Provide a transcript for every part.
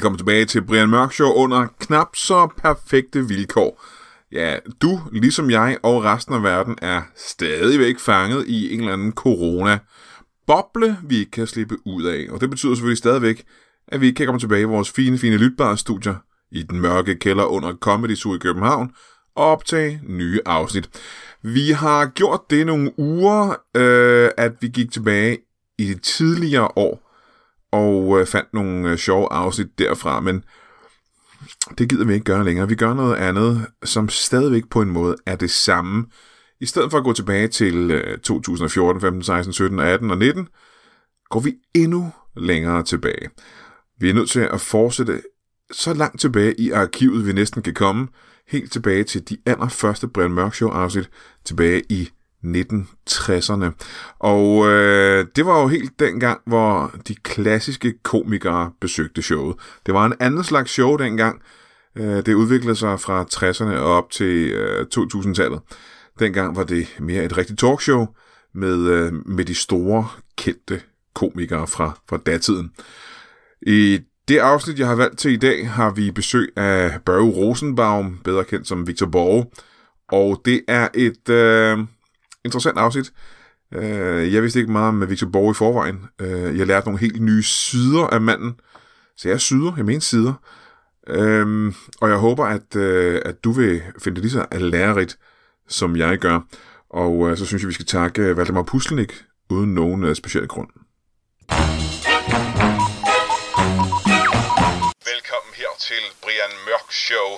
Velkommen tilbage til Brian Mørk Show under knap så perfekte vilkår. Ja, du, ligesom jeg og resten af verden, er stadigvæk fanget i en eller anden corona-boble, vi ikke kan slippe ud af. Og det betyder selvfølgelig stadigvæk, at vi ikke kan komme tilbage i vores fine, fine lytbare studier i den mørke kælder under Comedy Zoo i København og optage nye afsnit. Vi har gjort det nogle uger, øh, at vi gik tilbage i de tidligere år, og øh, fandt nogle øh, sjove afsnit derfra, men det gider vi ikke gøre længere. Vi gør noget andet, som stadigvæk på en måde er det samme. I stedet for at gå tilbage til øh, 2014, 15, 16, 17, 18 og 19, går vi endnu længere tilbage. Vi er nødt til at fortsætte så langt tilbage i arkivet, vi næsten kan komme, helt tilbage til de allerførste Brian Mørk Show afsnit tilbage i 1960'erne. Og øh, det var jo helt dengang, hvor de klassiske komikere besøgte showet. Det var en anden slags show dengang. Øh, det udviklede sig fra 60'erne og op til øh, 2000-tallet. Dengang var det mere et rigtigt talkshow med, øh, med de store, kendte komikere fra, fra datiden. I det afsnit, jeg har valgt til i dag, har vi besøg af Børge Rosenbaum, bedre kendt som Victor Borge. Og det er et... Øh, interessant afsnit. Uh, jeg vidste ikke meget om Victor Borg i forvejen. Uh, jeg lærte nogle helt nye sider af manden. Så jeg er syder, jeg mener sider. Uh, og jeg håber, at, øh, at du vil finde det lige så lærerigt, som jeg gør. Og så synes jeg, vi skal takke Valdemar Puslenik, uden nogen speciel grund. Velkommen her til Brian Mørk Show.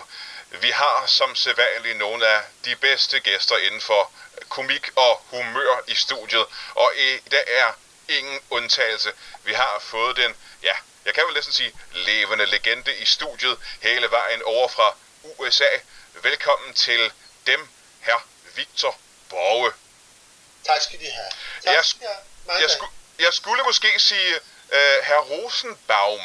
Vi har som sædvanligt nogle af de bedste gæster inden for komik og humør i studiet, og i dag er ingen undtagelse. Vi har fået den, ja, jeg kan vel næsten sige, levende legende i studiet hele vejen over fra USA. Velkommen til dem, her Victor Borge. Tak skal de have. Tak Jeg, skal jeg, jeg, sku, jeg skulle måske sige uh, herr Rosenbaum.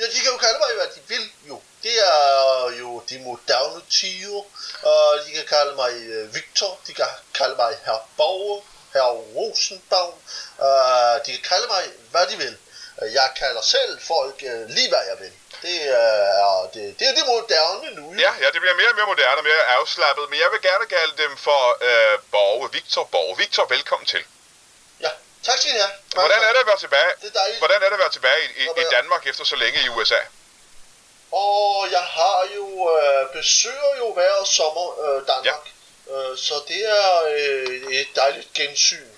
Ja, de kan jo kalde mig, hvad de vil, jo. Det er jo de moderne tider, og de kan kalde mig øh, Victor, de kan kalde mig herr Borger, herr Rosenbaum, uh, de kan kalde mig, hvad de vil. Øh, jeg kalder selv folk uh, lige, hvad jeg vil. Det er det, det, er det moderne nu. jo. Ja, ja, det bliver mere og mere moderne mere afslappet, men jeg vil gerne kalde dem for uh, Borge, Victor Borge. Victor, velkommen til. Tak skal I have. Mange Hvordan er det at være tilbage, Det er dejligt. hvordan er det at være tilbage i, i, i Danmark efter så længe i USA? Og jeg har jo øh, besøger jo hver sommer øh, Danmark, ja. øh, så det er øh, et dejligt gensyn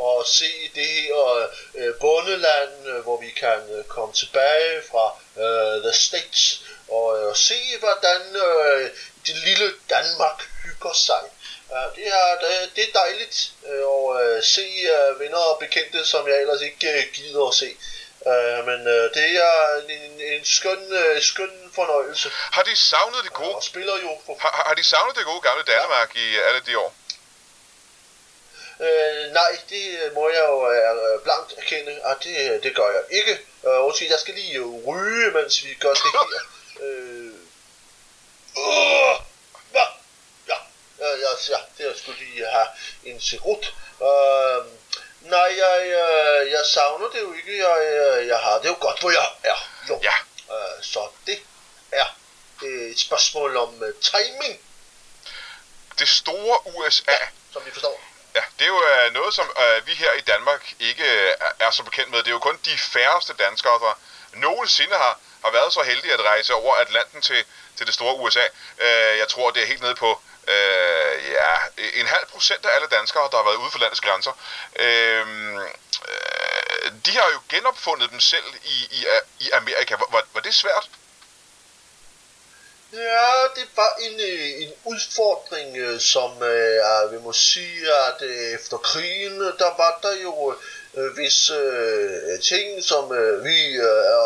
at se det her øh, bondeland, øh, hvor vi kan øh, komme tilbage fra øh, the States og øh, se hvordan øh, det lille Danmark hygger sig. Uh, det, er, det, er dejligt øh, at øh, se øh, venner og bekendte, som jeg ellers ikke øh, gider at se. Men øh, det er en, en, skøn, øh, skøn fornøjelse. Har de savnet det gode, Og spiller jo for... har, har de savnet det gode gamle Danmark i alle de år? Øh, nej, det må jeg jo øh, blankt erkende, at det, det gør jeg ikke. Øh, undskyld, jeg skal lige øh, ryge, mens vi gør det her. Øh, hvad? Ja, øh, ja, ja, det jeg skulle have en cigarut. Øh, nej, jeg, øh, jeg savner det jo ikke. Jeg, øh, jeg har det jo godt, hvor jeg er. Jo. Ja, Øh, så det er et spørgsmål om øh, timing, det store USA, som vi forstår. ja, det er jo noget, som øh, vi her i Danmark ikke øh, er, så bekendt med. Det er jo kun de færreste danskere, der nogensinde har, har været så heldige at rejse over Atlanten til, til det store USA. Øh, jeg tror, det er helt nede på øh, ja, en halv procent af alle danskere, der har været ude for landets grænser. Øhm, øh, de har jo genopfundet dem selv i, i, i Amerika. Var, var, det svært? Ja, det var en, øh, en udfordring, øh, som øh, vi må sige, at øh, efter krigen, der var der jo øh, visse øh, ting, som øh, vi øh,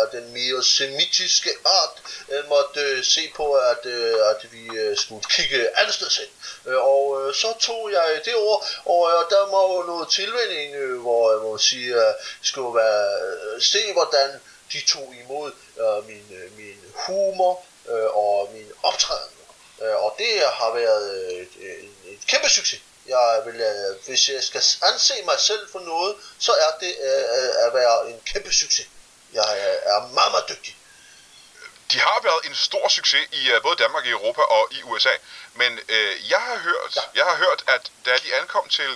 af den mere semitiske art øh, måtte øh, se på, at, øh, at vi øh, skulle kigge andet sted hen. Øh, og øh, så tog jeg det ord, og øh, der var jo noget tilvænning, øh, hvor jeg må sige, at skulle være, øh, se hvordan de tog imod øh, min, øh, min humor øh, og min optræden. Øh, og det har været øh, et, et kæmpe succes. Jeg vil, øh, hvis jeg skal anse mig selv for noget, så er det øh, øh, at være en kæmpe succes. Jeg er, er meget, meget dygtig. De har været en stor succes i uh, både Danmark, i Europa og i USA. Men uh, jeg har hørt, ja. jeg har hørt, at da de ankom til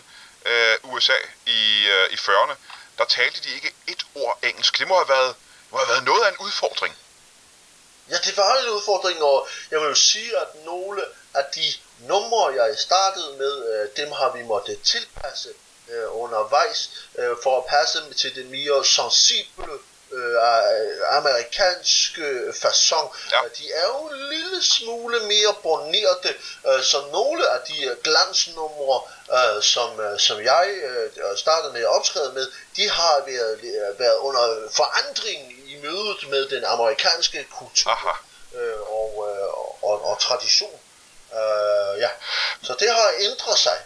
uh, USA i, uh, i 40'erne, der talte de ikke et ord engelsk. Det må have været, må have været noget af en udfordring. Ja, det var en udfordring, og jeg vil jo sige, at nogle af de numre, jeg startede med, dem har vi måttet tilpasse undervejs, for at passe til det mere sensible øh, amerikanske façon. Ja. De er jo en lille smule mere bornerte, øh, så nogle af de glansnumre, øh, som, øh, som jeg øh, startede med at optræde med, de har været, været under forandring i mødet med den amerikanske kultur øh, og, øh, og, og tradition. Øh, ja. Så det har ændret sig.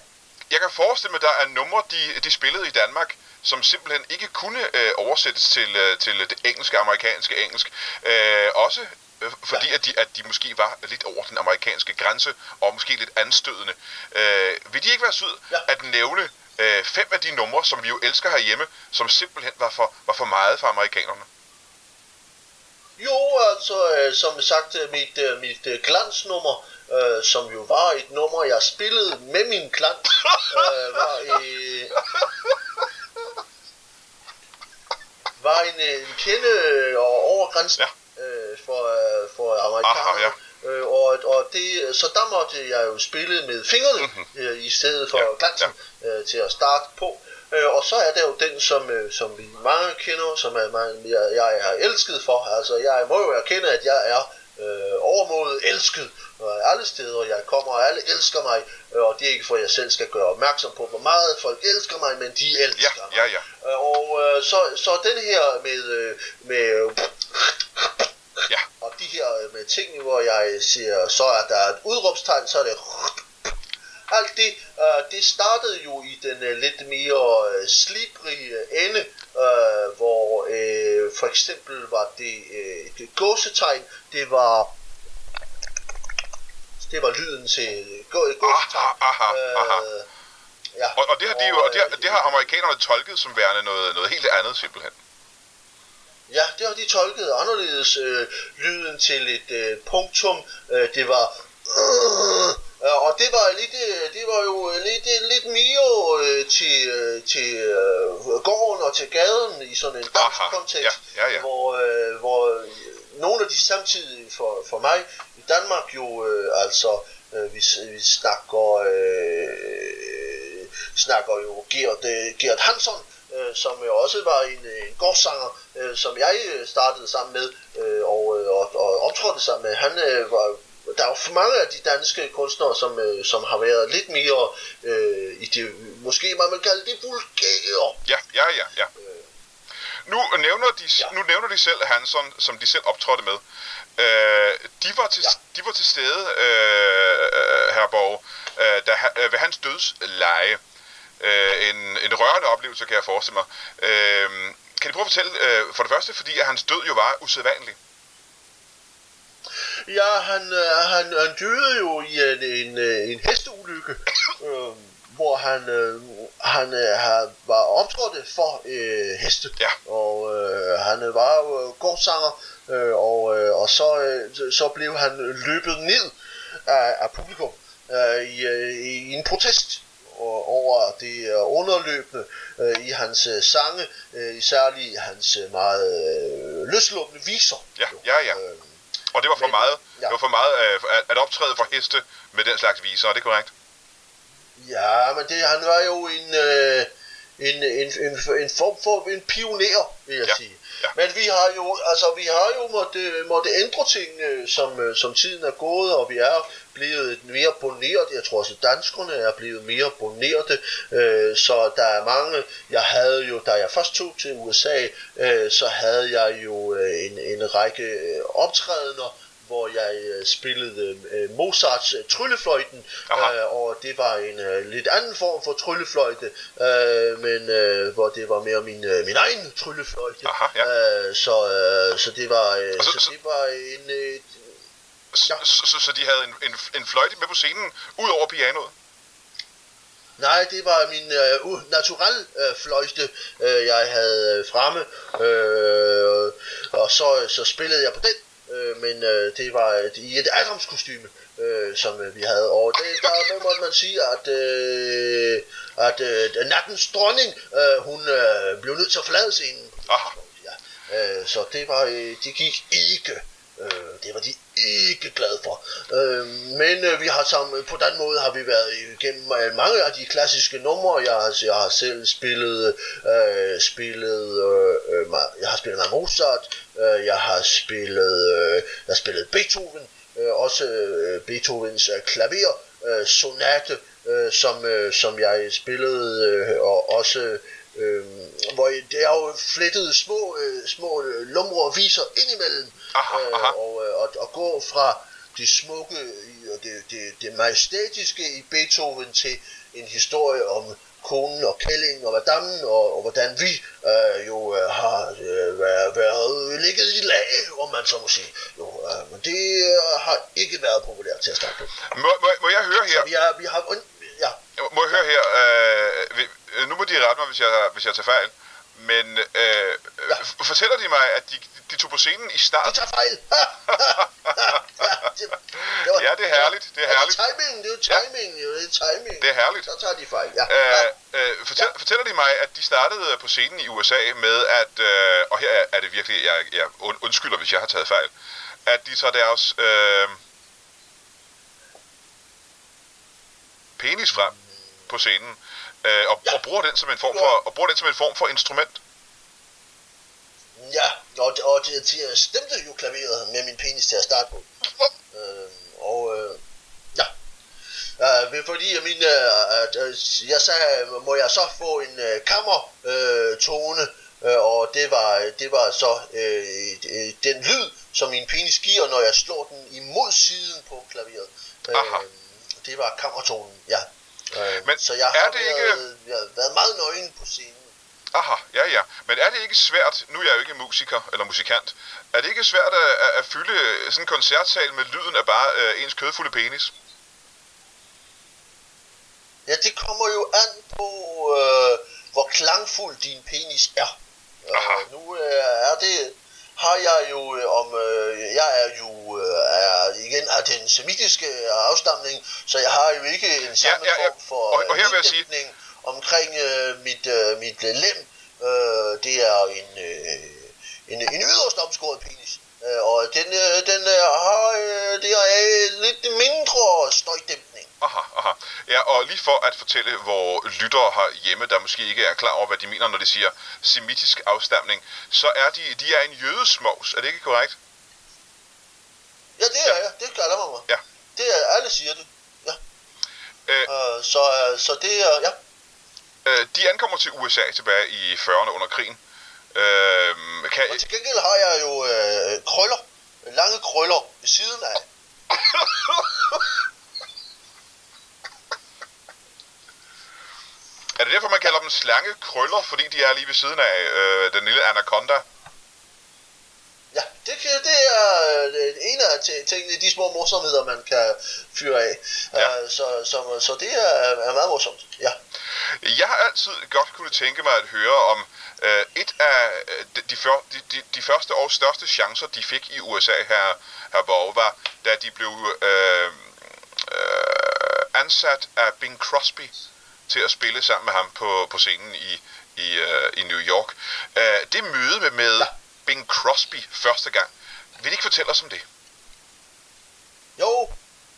Jeg kan forestille mig, at der er numre, de, de spillede i Danmark, som simpelthen ikke kunne øh, oversættes til, øh, til det engelske, amerikanske engelsk. Øh, også øh, fordi ja. at, de, at de måske var lidt over den amerikanske grænse, og måske lidt anstødende. Øh, vil de ikke være sød ja. at nævne øh, fem af de numre, som vi jo elsker herhjemme, som simpelthen var for, var for meget for amerikanerne? Jo, altså, øh, som sagt, øh, mit, øh, mit øh, glansnummer, øh, som jo var et nummer, jeg spillede med min glans, øh, var, øh, var en, en kende over grænsen ja. øh, for, øh, for amerikanerne. ja. Øh, og, og det, så der måtte jeg jo spille med fingrene mm-hmm. øh, i stedet for ja. glansen ja. Øh, til at starte på. Øh, og så er der jo den, som, øh, som vi mange kender, som er, man, jeg, jeg er elsket for. Altså, jeg må jo erkende, at jeg er øh, overmålet elsket og alle steder, jeg kommer, og alle elsker mig, øh, og det er ikke for, at jeg selv skal gøre opmærksom på, hvor meget folk elsker mig, men de elsker ja, mig. Ja, ja. Øh, og øh, så, så den her med, med ja. og de her med ting, hvor jeg siger, så er der et udråbstegn, så er det alt det, uh, det startede jo i den uh, lidt mere uh, slibrige ende, uh, hvor uh, for eksempel var det uh, det gåsetegn, det var det var lyden til gåsetegn. Aha, aha, aha. Uh, ja. og, og det har de jo, og det har, det har amerikanerne tolket som værende noget, noget helt andet simpelthen. Ja, det har de tolket anderledes. Øh, lyden til et øh, punktum, øh, det var... Øh, og det var lidt, øh, det var jo lidt, øh, lidt mere øh, til, øh, til øh, gården og til gaden i sådan en dansk kontekst, ja, ja, ja. hvor, øh, hvor nogle af de samtidig for, for mig i Danmark jo øh, altså øh, vi, vi snakker øh, snakker jo Gert, øh, Gert Hansson øh, som jo også var en, en gårdsanger, øh, som jeg startede sammen med øh, og, og, og optrådte sammen med. Han øh, var der er jo for mange af de danske kunstnere, som, øh, som har været lidt mere øh, i det, måske man vil kalde det vulgære. Ja, ja, ja, ja. Øh, nu nævner, de, ja. nu nævner de selv Hanson, som de selv optrådte med. Øh, de, var til, ja. de var til stede, øh, her Borg, øh, da, øh, ved hans dødsleje. Øh, en, en rørende oplevelse, kan jeg forestille mig. Øh, kan de prøve at fortælle, øh, for det første, fordi at hans død jo var usædvanlig. Ja, han, øh, han, han døde jo i en, en, øh, en hesteulykke, øh, hvor han, øh, han øh, var optrådt for øh, heste. Ja. Og øh, han var jo gårdsanger, øh, og, øh, og så, øh, så blev han løbet ned af, af publikum øh, i, øh, i en protest over det underløbende øh, i hans øh, sange, øh, særligt hans øh, meget øh, løslukkende viser. Ja, ja, ja. Øh, og det var for Men, meget, ja. det var for meget øh, at, at optræde for heste med den slags viser, er det korrekt? Ja, men det, han var jo en, øh, en, en, en, en form for en pioner, vil jeg ja. sige. Vi har jo, altså, vi har jo måtte, måtte ændre ting, som, øh, som tiden er gået, og vi er blevet mere boneret. Jeg tror også, at danskerne er blevet mere bonerte. Øh, så der er mange, jeg havde jo, da jeg først tog til USA, øh, så havde jeg jo øh, en, en række øh, optrædener, hvor jeg øh, spillede øh, Mozarts øh, tryllefløjten, øh, og det var en øh, lidt anden form for tryllefløjte, øh, men øh, hvor det var mere min, øh, min egen tryllefløjte. Aha, ja. øh, så, øh, så det var øh, så, så, det var en øh, Ja. Så, så, så de havde en, en, en fløjte med på scenen, ud over pianoet? Nej, det var min uh, natural uh, fløjte, uh, jeg havde fremme, uh, og så, så spillede jeg på den, uh, men uh, det var et, i et adamskostyme, uh, som uh, vi havde. Og det, der må man sige, at, uh, at uh, nattens dronning, uh, hun uh, blev nødt til at forlade scenen. Aha. Ja. Uh, så det, var, uh, det gik ikke. Uh, det var de ikke glade for. Øh, men øh, vi har sammen, på den måde har vi været igennem øh, mange af de klassiske numre. Jeg har, jeg har selv spillet, øh, spillet øh, øh jeg har spillet Mozart, øh, jeg har spillet, øh, jeg har spillet Beethoven, øh, også øh, Beethovens øh, klaver, øh, sonate, øh, som, øh, som jeg spillede, øh, og også øh, hvor det er jo flettet små, øh, små lumre og viser indimellem, aha, aha. Øh, og, og gå fra det smukke og det, det, det majestætiske i Beethoven til en historie om konen og kællingen og madammen, og, og hvordan vi øh, jo øh, har øh, været, været ligget i lag, om man så må sige. Jo, øh, men det øh, har ikke været populært til at starte på. Må, må, må jeg høre her? Så vi har, vi har, ja. Må jeg høre her? Øh, nu må de rette mig, hvis jeg, hvis jeg tager fejl. Men øh, ja. fortæller de mig, at de, de tog på scenen i starten? De tager fejl! det, det var, ja, det er herligt. Det er herligt. Det er timing, det er jo timing, ja. det er timing. Det er herligt. Så tager de fejl, ja. Øh, øh, fortæl, ja. Fortæller de mig, at de startede på scenen i USA med at, øh, og her er det virkelig, jeg, jeg undskylder, hvis jeg har taget fejl, at de tager deres øh, penis frem på scenen, øh, og, ja. og, bruger den som en form for, og bruger den som en form for instrument. Ja, og, og det, det stemte jo klaveret med min penis til at starte på. Øh, og øh, ja, øh, fordi jeg min, øh, jeg sagde, må jeg så få en øh, kammertone, øh, og det var, det var så øh, den lyd, som min penis giver, når jeg slår den imod siden på klaveret. Aha. Øh, det var kammertonen, ja. Øh, Men så jeg har, er det været, ikke... jeg har været meget nøgen på scenen. Aha, ja ja. Men er det ikke svært, nu er jeg jo ikke musiker eller musikant, er det ikke svært at, at, fylde sådan en koncertsal med lyden af bare øh, ens kødfulde penis? Ja, det kommer jo an på, øh, hvor klangfuld din penis er. Øh, nu øh, er det har jeg jo øh, om øh, jeg er jo øh, er igen af den semitiske afstamning, så jeg har jo ikke en samme ja, ja, ja. form for og, og her vil jeg sige... omkring øh, mit øh, mit lem. Øh, det er en øh, en, en yderst omskåret penis. Øh, og den, øh, den øh, har øh, det er lidt mindre støjdæmpning. Aha, aha. Ja, og lige for at fortælle, hvor lyttere har hjemme, der måske ikke er klar over, hvad de mener, når de siger semitisk afstamning, så er de, de er en jødesmås. Er det ikke korrekt? Ja, det er ja. jeg. Det kalder man mig. Ja. Det er, alle siger det. Ja. Øh, uh, så, uh, så det er, ja. Uh, de ankommer til USA tilbage i 40'erne under krigen. Uh, kan... Og til gengæld har jeg jo uh, krøller. Lange krøller ved siden af. Er det derfor, man kalder dem slange krøller, fordi de er lige ved siden af øh, den lille anaconda? Ja, det, det er øh, en af tingene, de små morsomheder, man kan fyre af. Ja. Uh, så, så, så det er, er meget morsomt, ja. Jeg har altid godt kunne tænke mig at høre om uh, et af de, de, for, de, de, de første og største chancer, de fik i USA her, her Borg, var, da de blev uh, uh, ansat af Bing Crosby til at spille sammen med ham på, på scenen i, i, uh, i New York. Uh, det møde med, med ja. Bing Crosby første gang, vil I ikke fortælle os om det? Jo,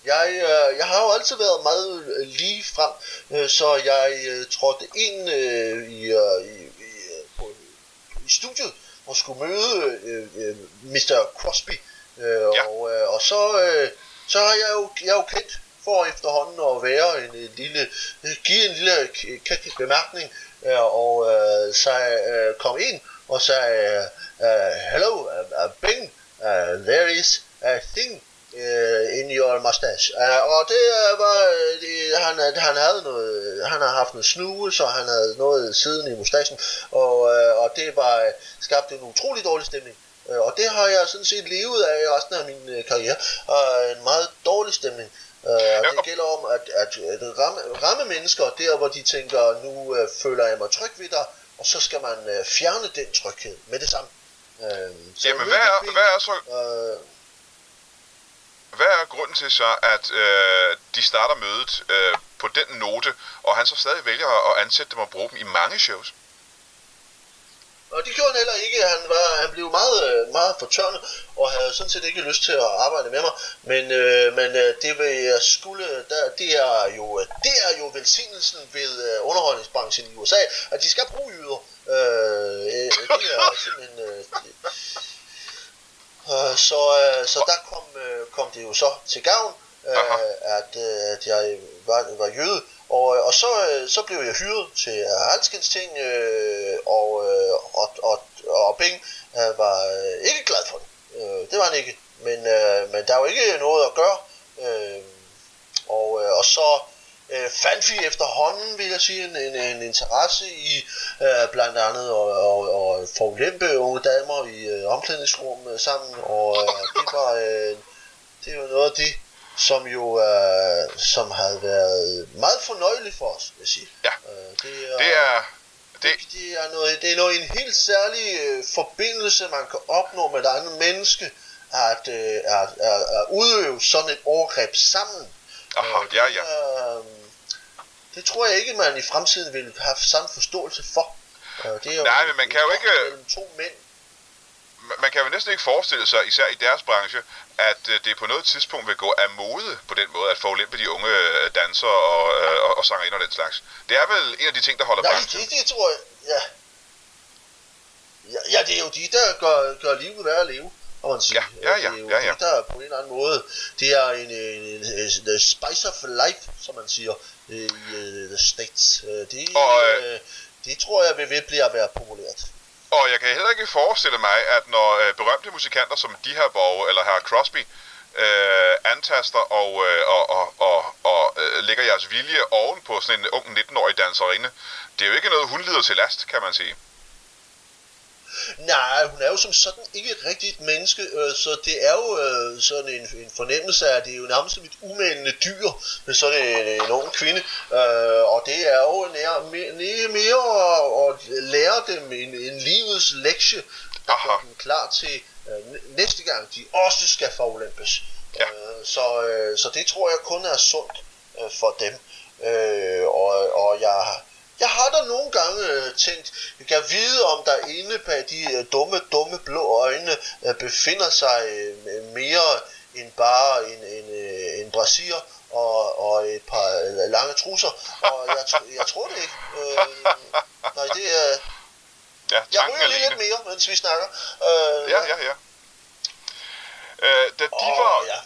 jeg, øh, jeg har jo altid været meget øh, lige frem, øh, så jeg øh, trådte ind øh, i, øh, i, i, på, i studiet og skulle møde øh, øh, Mr. Crosby. Øh, ja. og, øh, og så, øh, så har jeg jo, jeg er jo kendt for efterhånden at være en, en lille, give en lille bemærkning, og uh, så uh, kom ind og sagde, uh, hello, uh, Bing, uh, there is a thing uh, in your mustache. Uh, og det uh, var, det, han, han havde noget, han har haft en snue, så han havde noget siden i mustachen, og, uh, og det var skabte en utrolig dårlig stemning. Uh, og det har jeg sådan set levet af resten af min uh, karriere. Uh, en meget dårlig stemning. Uh, det gælder om at, at, at ramme, ramme mennesker der, hvor de tænker, nu uh, føler jeg mig tryg ved dig, og så skal man uh, fjerne den tryghed med det samme. Så Jamen, hvad er, hvad er så... Uh, hvad er grunden til så, at øh, de starter mødet øh, på den note, og han så stadig vælger at ansætte dem og bruge dem i mange shows? Og det gjorde han heller ikke. Han, var, han blev meget, øh, meget fortørnet, og havde sådan set ikke lyst til at arbejde med mig. Men, øh, men øh, det vil jeg skulle, der, det, er jo, det er jo velsignelsen ved øh, underholdningsbranchen i USA, at de skal bruge yder. Øh, det er simpelthen... Øh, Øh, så, øh, så der kom, øh, kom det jo så til gavn, at, at jeg var, var jøde. Og, og så, så blev jeg hyret til alskens ting, og, og, og, og Bing var ikke glad for det. Det var han ikke. Men, men der er jo ikke noget at gøre. Og, og så øh, fandt vi efterhånden, vil jeg sige, en, en, en interesse i øh, blandt andet at, at, at forulempe unge damer i øh, omklædningsrum øh, sammen, og øh, det var øh, det var noget af det, som jo øh, som havde været meget fornøjeligt for os, vil jeg sige. Ja, øh, det er... Det er det... Det, er noget, det er noget en helt særlig øh, forbindelse, man kan opnå med et andet menneske, at, øh, at, at, at udøve sådan et overgreb sammen. Aha, ja, ja. Øh, det tror jeg ikke, man i fremtiden vil have samme forståelse for. Det er jo Nej, men man kan jo ikke... To mænd. Man kan jo næsten ikke forestille sig, især i deres branche, at øh, det på noget tidspunkt vil gå af mode på den måde, at forulempe de unge øh, dansere og, øh, og, og sangerinder og den slags. Det er vel en af de ting, der holder Nej, branchen. det, det tror jeg, ja. ja. Ja, det er jo de, der gør, gør livet værd at leve og man siger. Ja, ja, ja, det er jo ja, ja. Det, der på en eller anden måde, det er en, en, en, en, en spice of life, som man siger i uh, the States. Det, og, uh, det tror jeg vil blive at være populært. Og jeg kan heller ikke forestille mig, at når øh, berømte musikanter som de her borg eller her Crosby øh, antaster og, øh, og, og, og, og øh, lægger jeres vilje oven på sådan en ung 19-årig danserinde, det er jo ikke noget, hun lider til last, kan man sige. Nej, hun er jo som sådan ikke et rigtigt menneske, øh, så det er jo øh, sådan en, en fornemmelse af, at det er jo nærmest et umælende dyr med sådan en, en ung kvinde, øh, og det er jo nær, mere, mere at, at lære dem en, en livets lektie, og dem klar til øh, næste gang, de også skal forulempes. Ja. Øh, så, øh, så det tror jeg kun er sundt øh, for dem. Øh, og, og jeg jeg har da nogle gange øh, tænkt, jeg kan vide, om der inde bag de øh, dumme, dumme blå øjne øh, befinder sig øh, mere end bare en, en, øh, en brasier og, og et par øh, lange trusser. Og jeg, jeg tror det ikke. Øh, nej, det er... Ja, jeg ryger lige lidt mere, mens vi snakker. Øh, ja, ja, ja. Øh, da, de oh, var, ja.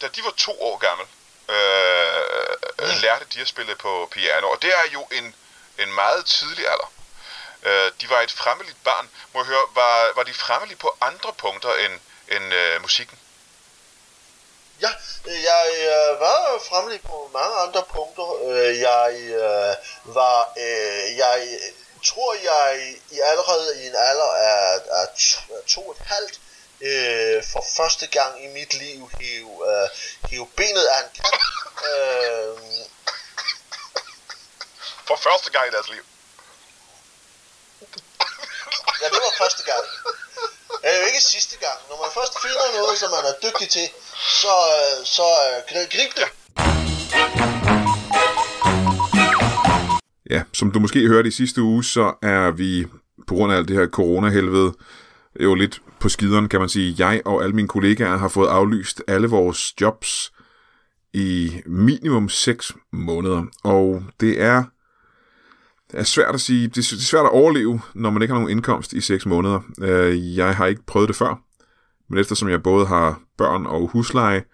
da de var to år gammel, øh, mm. lærte de at spille på piano, og det er jo en en meget tidlig alder. Øh, de var et fremmeligt barn. Må jeg høre, var, var de fremmelige på andre punkter end, end øh, musikken? Ja, jeg øh, var fremmelig på mange andre punkter. Øh, jeg øh, var, øh, jeg tror jeg i allerede i en alder af, af to, to og et halvt øh, for første gang i mit liv hive, øh, hive benet af en kat. Øh, for første gang i deres liv. Ja, det var første gang. Det er jo ikke sidste gang. Når man først finder noget, som man er dygtig til, så, så uh, grib det. Ja, som du måske hørte i sidste uge, så er vi på grund af alt det her corona-helvede jo lidt på skideren, kan man sige. Jeg og alle mine kollegaer har fået aflyst alle vores jobs i minimum 6 måneder. Og det er er svært at sige, det er svært at overleve, når man ikke har nogen indkomst i 6 måneder. Øh, jeg har ikke prøvet det før, men eftersom jeg både har børn og husleje,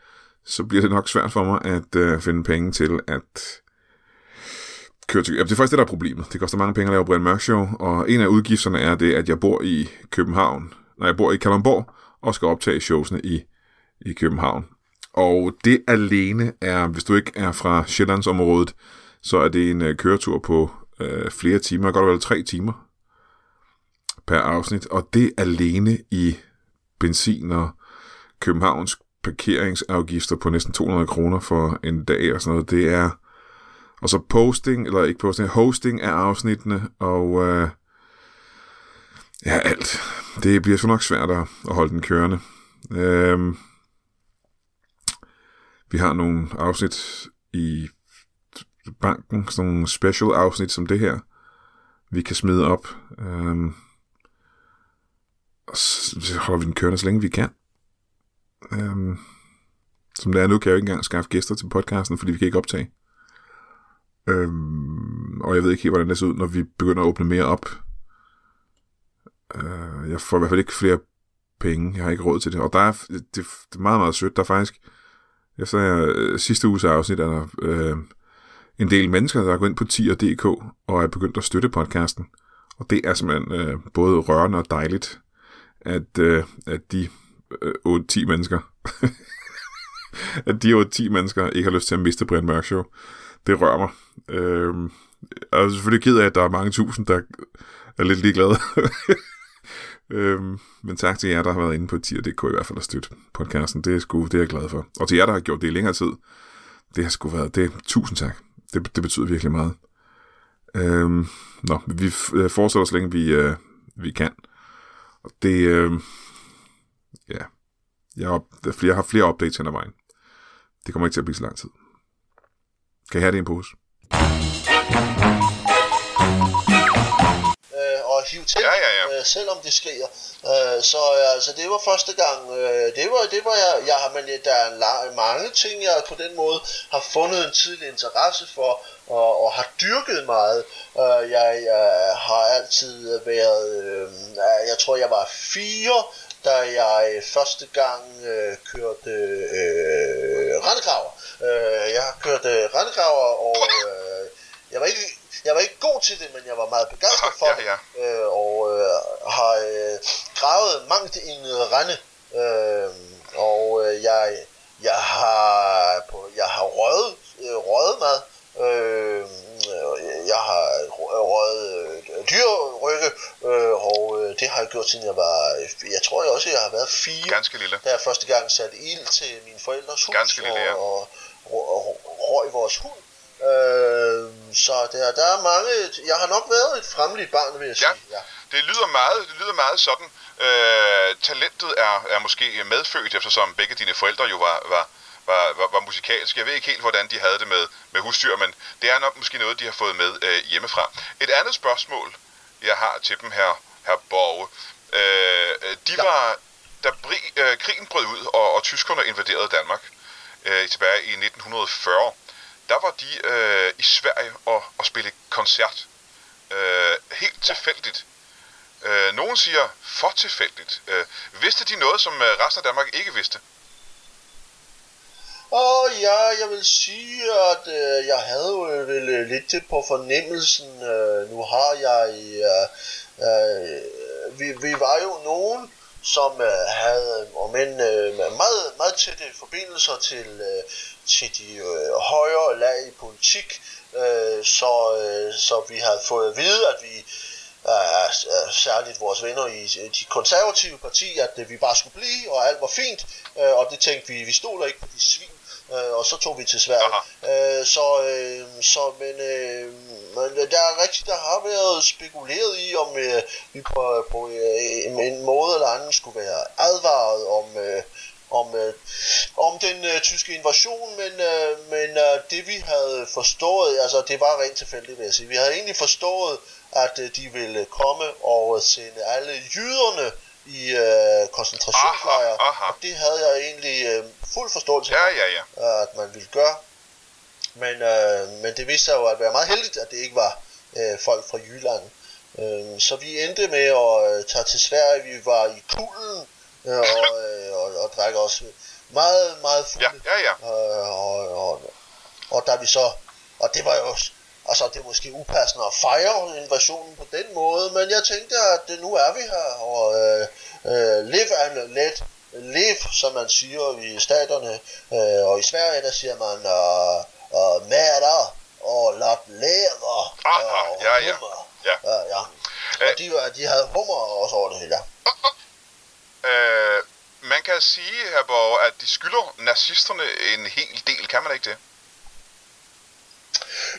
så bliver det nok svært for mig at øh, finde penge til at køre til... Ja, det er faktisk det, der er problemet. Det koster mange penge at lave Brian Mørk Show, og en af udgifterne er det, at jeg bor i København, når jeg bor i Kalundborg, og skal optage showsene i, i København. Og det alene er, hvis du ikke er fra Sjællandsområdet, så er det en øh, køretur på øh, flere timer, godt vel tre timer per afsnit, og det alene i benzin og Københavns parkeringsafgifter på næsten 200 kroner for en dag og sådan noget. Det er... Og så posting, eller ikke posting, hosting af afsnittene, og øh, ja, alt. Det bliver så nok svært at, holde den kørende. Øh, vi har nogle afsnit i banken, sådan nogle special afsnit som det her, vi kan smide op. Øhm, og så holder vi den kørende, så længe vi kan. Øhm, som det er nu, kan jeg jo ikke engang skaffe gæster til podcasten, fordi vi kan ikke optage. Øhm, og jeg ved ikke helt, hvordan det ser ud, når vi begynder at åbne mere op. Øh, jeg får i hvert fald ikke flere penge. Jeg har ikke råd til det. Og der er, det, det er meget, meget sødt. Der er faktisk, efter jeg, øh, sidste uges afsnit, er der øh, en del mennesker, der er gået ind på tier.dk og er begyndt at støtte podcasten. Og det er simpelthen øh, både rørende og dejligt, at, øh, at de øh, 8-10 mennesker, at de 8-10 mennesker ikke har lyst til at miste Brian Mørk Show. Det rører mig. Øh, jeg er selvfølgelig ked af, at der er mange tusind, der er lidt ligeglade. øhm, men tak til jer, der har været inde på tier.dk i hvert fald at støtte podcasten. Det er, sgu, det er jeg glad for. Og til jer, der har gjort det i længere tid, det har sgu været, det, tusind tak. Det, det betyder virkelig meget. Øhm, nå, vi øh, fortsætter så længe vi, øh, vi kan. Og det, øh, ja, jeg, op, jeg har flere updates hen ad vejen. Det kommer ikke til at blive så lang tid. Kan jeg have det i en pose? og hive til, ja. Øh, selvom det sker. Øh, så øh, altså, det var første gang, øh, det var, det var jeg, jeg har, men der er lang, mange ting, jeg på den måde har fundet en tidlig interesse for, og, og har dyrket meget. Øh, jeg, jeg har altid været, øh, jeg tror jeg var fire, da jeg første gang øh, kørte øh, rendegraver. Øh, jeg har kørt øh, rendegraver, og øh, jeg var ikke jeg var ikke god til det, men jeg var meget begejstret for Ja, det, ja. øh, og øh, har øh, gravet mangt en rende, øh, og øh, jeg, jeg har på, jeg har røget, øh, røget mad, øh, jeg har røget øh, dyrrygge, øh, og øh, det har jeg gjort siden jeg var, jeg tror jeg også, jeg har været fire, Ganske lille. da jeg første gang satte ild til mine forældres hus Ganske lille, ja. og, og, og, og røg vores hund. Øh, så der, der er mange, jeg har nok været et fremligt barn, vil jeg Ja. sige. Ja. Det lyder meget, det lyder meget sådan. Øh, talentet er, er måske medfødt, eftersom begge dine forældre jo var, var, var, var, var musikalske. Jeg ved ikke helt, hvordan de havde det med, med husdyr, men det er nok måske noget, de har fået med øh, hjemmefra. Et andet spørgsmål, jeg har til dem her, her Borge. Øh, de Ja. var, da bri, øh, krigen brød ud, og, og tyskerne invaderede Danmark øh, tilbage i 1940, der var de øh, i Sverige og, og spille koncert. Øh, helt tilfældigt. Øh, nogen siger for tilfældigt. Øh, vidste de noget, som øh, resten af Danmark ikke vidste? Og ja, jeg vil sige, at øh, jeg havde jo vel øh, lidt det på fornemmelsen. Øh, nu har jeg... Øh, øh, vi, vi var jo nogen, som øh, havde om end, øh, meget, meget tætte forbindelser til, øh, til de øh, højere lag i politik. Øh, så, øh, så vi havde fået at vide, at vi øh, særligt vores venner i de konservative parti, at øh, vi bare skulle blive, og alt var fint, øh, og det tænkte vi, vi stoler ikke på de svin, øh, og så tog vi til Sverige. Øh, så, øh, så, men, øh, men der er rigtigt, der har været spekuleret i, om øh, vi på, på øh, en, måde eller anden skulle være advaret om, øh, om, øh, om den øh, tyske invasion, men, øh, men øh, det vi havde forstået, altså det var rent tilfældigt, vil jeg sige. Vi havde egentlig forstået, at øh, de ville komme og sende alle jyderne i øh, koncentrationslejre, Aha, aha. og det havde jeg egentlig øh, fuld forståelse Ja, for, ja, ja. at man ville gøre. Men, øh, men det viste sig jo at være meget heldigt, at det ikke var øh, folk fra Jylland. Øh, så vi endte med at øh, tage til Sverige. Vi var i Kulden øh, og, øh, og, og drak også meget, meget fulde. Ja, ja, ja. Øh, og, og, og da vi så, og det var jo også, altså det er måske upassende at fejre invasionen på den måde, men jeg tænkte, at øh, nu er vi her, og øh, øh, live and let live, som man siger i staterne, øh, og i Sverige, der siger man, øh, øh, mader og lat læder Aha, og ja, ja. hummer. Ja. ja, ja. Øh. Og de, var- de havde hummer også over det hele. Øh, man kan sige, her, Borg, at de skylder nazisterne en hel del, kan man ikke det?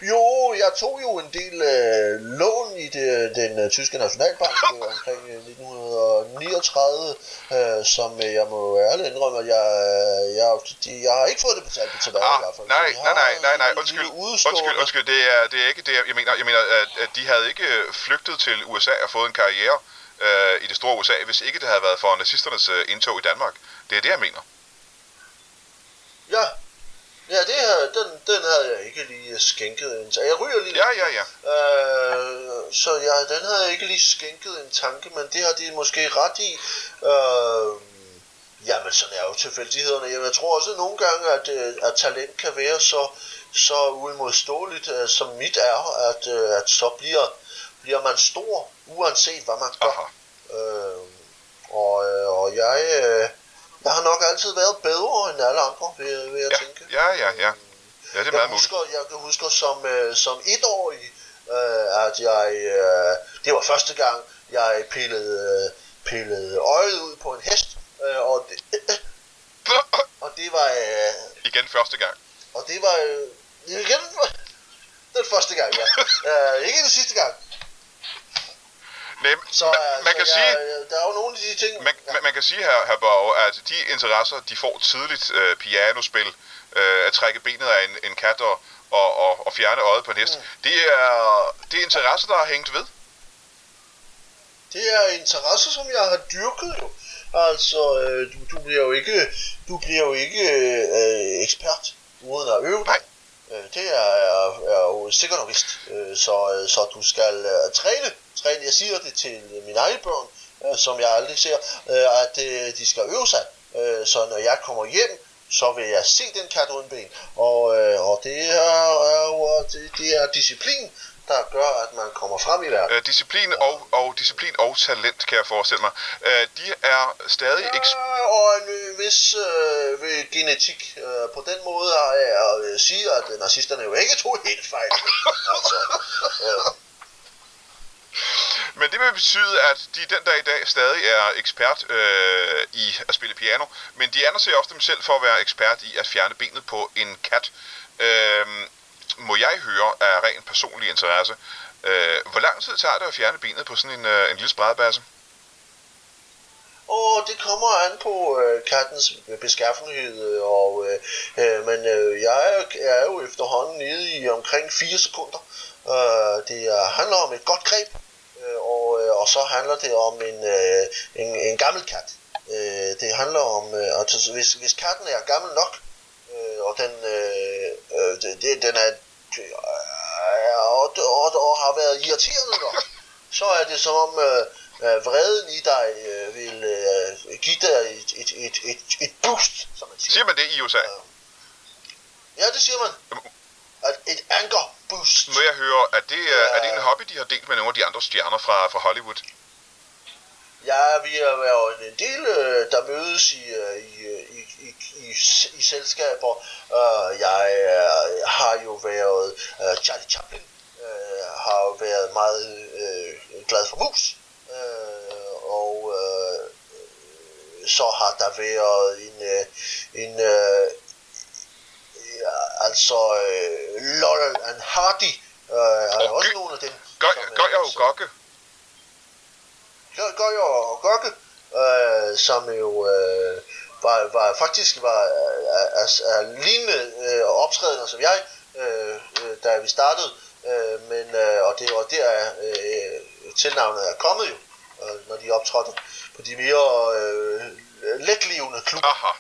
Jo, jeg tog jo en del øh, lån i det, den øh, tyske nationalbank øh, omkring øh, 1939, øh, som øh, jeg må ærligt indrømme, at jeg, øh, jeg, de, jeg har ikke fået det betalt tilbage Ah, i hvert fald. nej, nej, nej, nej, nej, undskyld, undskyld, undskyld, det er, det er ikke det, jeg mener. Jeg mener, at, at de havde ikke flygtet til USA og fået en karriere øh, i det store USA, hvis ikke det havde været for nazisternes øh, indtog i Danmark. Det er det, jeg mener. Ja, ja det her, den, den havde jeg ikke lige skænket en tanke. Jeg ryger lige Ja, ja, ja. Øh, så ja, den havde jeg ikke lige skænket en tanke, men det har de måske ret i. Øh, jamen, sådan er jo tilfældighederne. Jamen, jeg tror også nogle gange, at, øh, at talent kan være så, så uimodståeligt, øh, som mit er, at, øh, at så bliver, bliver man stor, uanset hvad man gør. Aha. Øh, og, øh, og jeg, øh, jeg har nok altid været bedre end alle andre, vil, vil jeg Ja, tænke. ja, ja, ja. Ja, det er Jeg meget muligt. husker, jeg kan huske som, øh, som etårig, øh, at jeg, øh, det var første gang, jeg pillede, øh, pillede øjet ud på en hest, øh, og, det, og det var, øh, Igen første gang. og det var, øh, igen, den første gang, ja. øh, ikke den sidste gang. Nej, Så, man, øh, man kan jeg, sige, der er jo nogle af de ting, man, man, man kan sige her, her Borg, at de interesser, de får tidligt, øh, pianospil, øh, at trække benet af en, en kat og, og, og, og fjerne øjet på en hest, Mm. det, er, det er interesser, der har hængt ved. det er interesser, som jeg har dyrket jo. Altså, øh, du, du bliver jo ikke, du bliver jo ikke øh, ekspert uden at øve dig. Nej. Øh, det er, er, er jo sikkert og vist. Øh, så, øh, så du skal træne, træne. Jeg siger det til mine egne børn, øh, som jeg aldrig ser, øh, at øh, de skal øve sig. Øh, så når jeg kommer hjem, så vil jeg se den kat uden ben. Og, øh, og det er, er det, det er disciplin, der gør, at man kommer frem i verden. Øh, disciplin, og, og, disciplin og talent, kan jeg forestille mig. Øh, de er stadig ikke... Ja, og en vis øh, ved genetik. Øh, på den måde har jeg øh, sige, at nazisterne jo ikke tog helt fejl. altså, øh, men det vil betyde, at de den dag i dag stadig er ekspert øh, i at spille piano, men de anser også dem selv for at være ekspert i at fjerne benet på en kat. Øh, må jeg høre af ren personlig interesse, øh, hvor lang tid tager det at fjerne benet på sådan en, øh, en lille spredbasse? og det kommer an på øh, kattens beskaffenhed, og, øh, øh, men øh, jeg er, er jo efterhånden nede i omkring 4 sekunder. Øh, det handler om et godt greb, og, øh, og så handler det om en, øh, en, en gammel kat. Øh, det handler om, øh, altså, hvis, hvis katten er gammel nok, øh, og den, øh, øh, det, den er øh, og, og, og har været irriterende nok, så er det som om øh, øh, vreden i dig øh, vil øh, give dig et, et, et, et, et boost, som man siger. Siger man det i USA? Ja, det siger man. At et anger boost. Må jeg høre, at det, er, er det en hobby, de har delt med nogle af de andre stjerner fra, fra Hollywood? Ja, vi er jo en del, øh, der mødes i, øh, i, i, i, i, i selskaber. Jeg øh, har jo været, Charlie Chaplin har jo været meget glad for mus. Og så har der været en, en altså uh, Laurel and Hardy, uh, er Og også Gø- nogle af dem. Øh, jeg jo som- gokke? Gør, gør jeg og Gokke, øh, som jo øh, var, var faktisk var øh, altså, er lignende øh, optrædener som jeg, øh, øh, da vi startede, øh, men øh, og det var der øh, tilnavnet er kommet jo, øh, når de optrådte på de mere øh, letlevende klubber. Aha.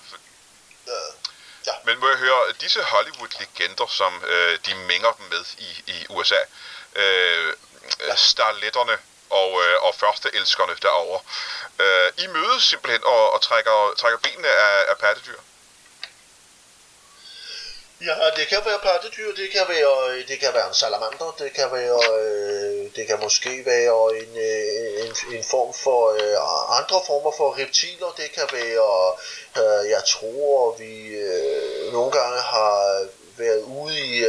Øh, Men må jeg høre, disse Hollywood-legender, som øh, de mænger dem med i, i USA, øh, ja. starletterne og, øh, og førsteelskerne derovre, øh, I mødes simpelthen og, og trækker, trækker benene af, af pattedyr. Ja, det kan være pattedyr, det kan være, øh, det kan være en salamander, det kan være, øh, det kan måske være en, øh, en, en form for andre former for reptiler, det kan være, jeg tror vi nogle gange har været ude i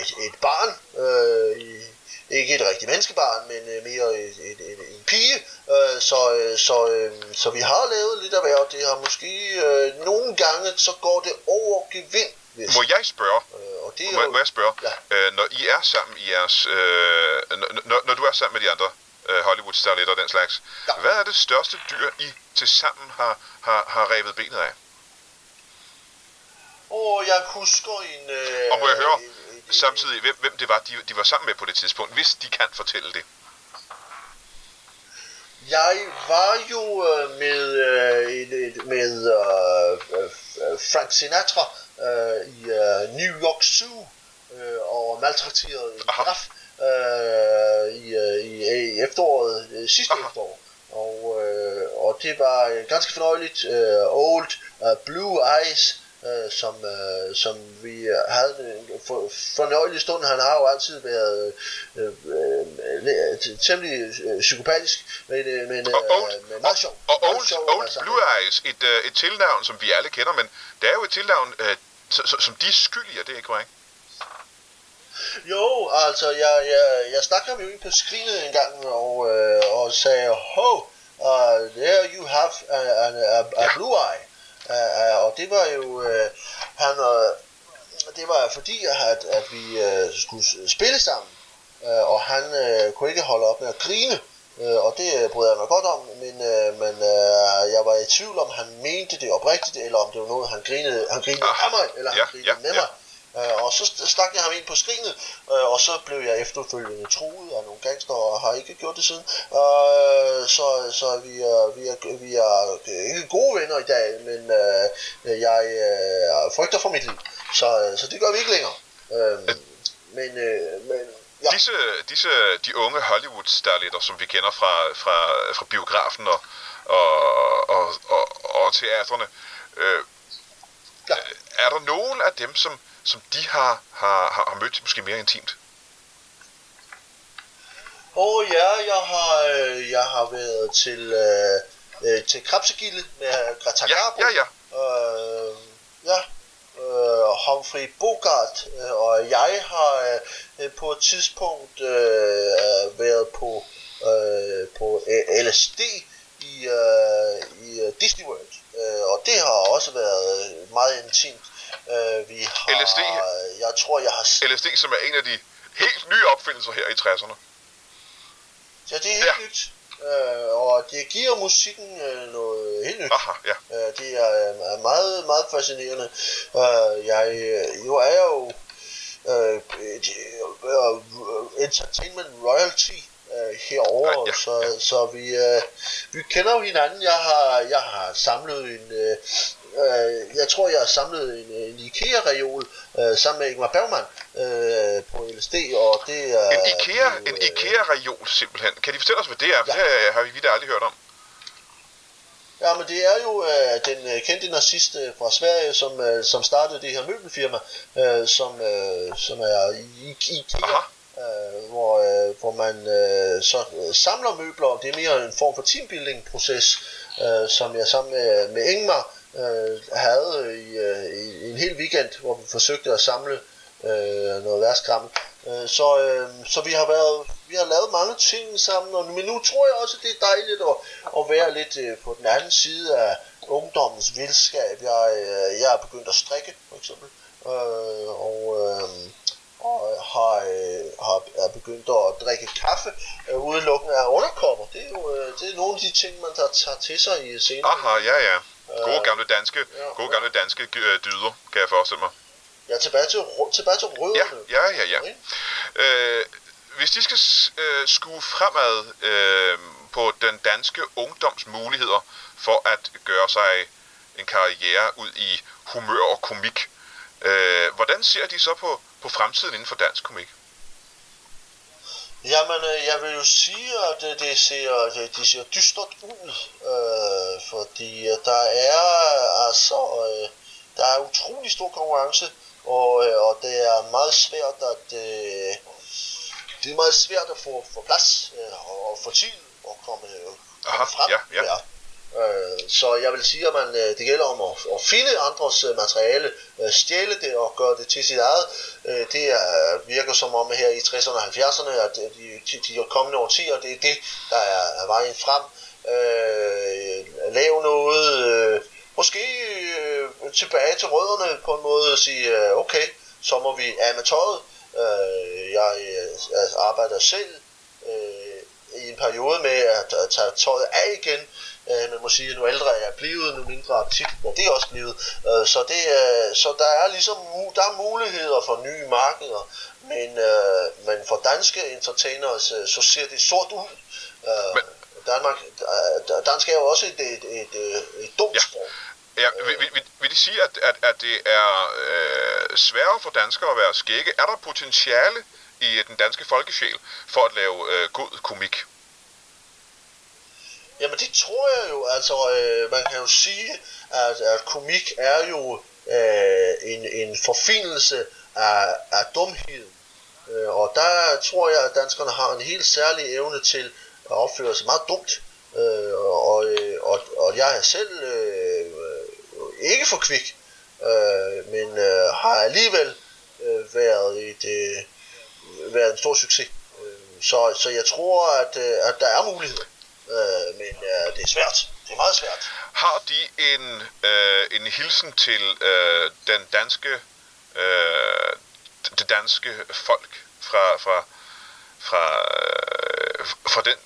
et, et barn, i, ikke et rigtigt menneskebarn, men øh, mere et, et, et, en pige, øh, så, øh, så, øh, så vi har lavet lidt erhverv. Det har måske øh, nogle gange, så går det over gevind. Hvis, Må jeg spørge, øh, og det er må, jo, må jeg spørge, Ja. øh, når I er sammen i jeres, øh, når, når, du er sammen med de andre øh, Hollywood-starletter og den slags, Ja. hvad er det største dyr, I til sammen har, har, har revet benet af? og jeg husker en... Øh, Og må jeg høre en- en- samtidig, hvem, hvem det var, de, de var sammen med på det tidspunkt, hvis de kan fortælle det. Jeg var jo øh, med, øh, med øh, øh, Frank Sinatra øh, i øh, New York Zoo øh, og maltrakteret en giraf øh, i, øh, i, efteråret, øh, sidste Aha. efterår. Og, øh, og det var ganske fornøjeligt. Øh, old Blue Eyes, øh, som, øh, som vi øh, havde en for, fornøjelig stund. Han har jo altid været øh, øh, øh, temmelig øh, psykopatisk, men, øh, men, Og øh, Old, men meget sjov. og Old, sjov Old sammen Blue Eyes, et, øh, et tilnavn, som vi alle kender, men det er jo et tilnavn, øh, som de er skyld i, er det ikke korrekt? Jo, altså, jeg, jeg, jeg snakkede med en på skrinet en gang, og, øh, og sagde, ho, uh, there you have a, a, a, a Ja. blue eye. Uh, uh, og det var jo, øh, han, øh, det var fordi, at, at vi øh, skulle spille sammen, øh, og han øh, kunne ikke holde op med at grine. Øh, og det bryder jeg mig godt om, men, øh, men øh, jeg var i tvivl om, han mente det oprigtigt, eller om det var noget, han grinede, han grinede Aha. af mig, eller han Ja, grinede ja, med ja. mig. Øh, og så st- stak jeg ham ind på skrinet, øh, og så blev jeg efterfølgende truet af nogle gangster, og har ikke gjort det siden. Øh, så så vi, er, vi, er, vi er ikke gode venner i dag, men øh, jeg øh, frygter for mit liv. Så, så det gør vi ikke længere. Øh, men, øh, men ja. Disse, disse de unge Hollywood-starletter, som vi kender fra, fra, fra biografen og, og, og, og, og teatrene, øh, Ja. er der nogen af dem, som, som de har, har, har har mødt måske mere intimt? Og ja, jeg har, øh, jeg har været til, øh, øh, til Krabsegilde med Greta Ja, Garbo. ja, ja. Øh, ja, øh, Humphrey Bogart øh, og jeg har øh, på et tidspunkt øh, været på, øh, på øh, LSD i, øh, i Disney World. Øh, og det har også været meget intimt. Øh, vi har, LSD? Jeg tror, jeg har... LSD, som er en af de helt nye opfindelser her i 60'erne. Ja, det er helt Ja. nyt. Øh, og det giver musikken øh, noget helt nyt. Aha, ja. Øh, det er øh, meget, meget fascinerende. Øh, jeg, øh, jo er jo øh, et, øh, entertainment royalty øh, herover, Ja, ja, så, ja. så vi, øh, vi kender jo hinanden. Jeg har, jeg har samlet en, øh, øh, jeg tror jeg har samlet en, en IKEA-reol øh, sammen med Ingmar Bergman øh, på LSD, og det er... En IKEA, jo, en øh, IKEA-reol simpelthen. Kan de fortælle os, hvad det er? Ja. Det har vi vidt aldrig hørt om. Ja, men det er jo øh, den øh, kendte nazist øh, fra Sverige, som, øh, som startede det her møbelfirma, øh, som, øh, som er i, i IKEA, Aha. øh, hvor, øh, hvor man øh, så øh, samler møbler. Det er mere en form for teambuilding-proces, øh, som jeg sammen med, med Ingmar øh, havde i, øh, i en hel weekend, hvor vi forsøgte at samle øh, noget værtskram. Øh, så, øh, så vi har været, vi har lavet mange ting sammen, og, men nu tror jeg også, det er dejligt at, at være lidt øh, på den anden side af ungdommens vildskab. Jeg, øh, jeg er begyndt at strikke, for eksempel, øh, og, øh, og har, øh, har er begyndt at drikke kaffe øh, udelukkende af underkopper. Det er jo øh, det er nogle af de ting, man tager, tager til sig i senere. Aha, ja, ja. Gode Øh, gamle danske, ja. gode gamle danske øh, dyder, kan jeg forestille mig. Ja, tilbage til, tilbage til Ja, rødderne. ja, ja, ja. Ikke? Øh, hvis de skal øh, skue fremad øh, på den danske ungdoms muligheder for at gøre sig en karriere ud i humør og komik, øh, hvordan ser de så på, på fremtiden inden for dansk komik? Jamen, øh, jeg vil jo sige, at øh, det ser, det, det ser dystert ud, øh, fordi øh, der er altså, øh, der er utrolig stor konkurrence, og, øh, og det er meget svært at, øh, det er meget svært at få, få plads øh, og, og få tid og komme, øh, Aha, komme frem. ja, ja. Øh, så jeg vil sige, at man, øh, det gælder om at, at finde andres øh, materiale, øh, stjæle det og gøre det til sit eget. Øh, det er, virker som om her i 60'erne og 70'erne, at de, de, de kommende årtier, det er det, der er, er vejen frem. øh, lave noget, øh, måske øh, tilbage til rødderne på en måde og sige, øh, okay, så må vi af med tøjet. Øh, jeg, jeg arbejder selv øh, i en periode med at, at tage tøjet af igen, Øh, man må sige, at nu ældre er jeg blevet, nu mindre aktiv er det også blevet. Øh, så, det, øh, så der er ligesom der er muligheder for nye markeder, men, øh, men for danske entertainers, øh, så ser det sort ud. Øh, men... Danmark, øh, dansk er jo også et, et, et, et, et dumt ja. sprog. Ja, vil, vil, vil det sige, at, at, at det er øh, sværere for danskere at være skægge? Er der potentiale i den danske folkesjæl for at lave øh, god komik? Jamen det tror jeg jo, altså øh, man kan jo sige, at, at komik er jo øh, en, en forfinelse af, af dumhed. Øh, og der tror jeg, at danskerne har en helt særlig evne til at opføre sig meget dumt. Øh, og, øh, og, og jeg er selv øh, ikke for kvik, øh, men øh, har alligevel øh, været, et, øh, været en stor succes. Øh, så, så jeg tror, at, øh, at der er muligheder. Øh, men øh, det er svært. Det er meget svært. Har de en, øh, en hilsen til øh, den danske, øh, det danske folk fra, fra, fra, øh, fra den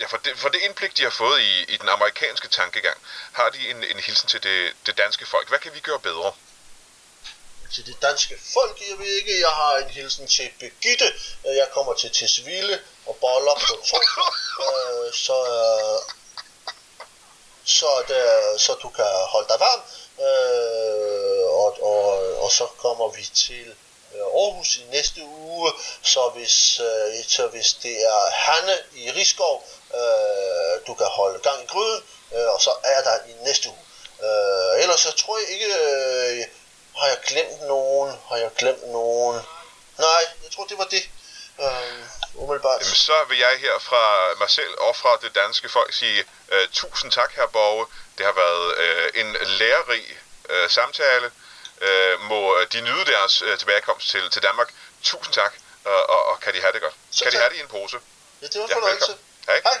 ja, for, det, for det indblik, de har fået i, i den amerikanske tankegang, har de en, en hilsen til det, det danske folk. Hvad kan vi gøre bedre? Til det danske folk, jeg ved ikke, jeg har en hilsen til Begitte. Jeg kommer til Tisvilde og boller på to. så, øh, så, det, så du kan holde dig varm. Øh, og, og, og så kommer vi til øh, Aarhus i næste uge, så hvis, øh, så hvis det er Hanne i Rigskov, øh, du kan holde gang i gryden, øh, og så er der i næste uge. Øh, ellers så tror jeg ikke, øh, har jeg glemt nogen, har jeg glemt nogen. Nej, jeg tror det var det. Øh, umiddelbart. Jamen, så vil jeg her fra mig selv og fra det danske folk sige uh, tusind tak, her Borge. Det har været uh, en lærerig uh, samtale. Uh, må de nyde deres uh, tilbagekomst til, til Danmark. Tusind tak, og, og, og kan de have det godt. Så kan tak. de have det i en pose. Ja, det var ja, fornøjelse. Hej. Hej.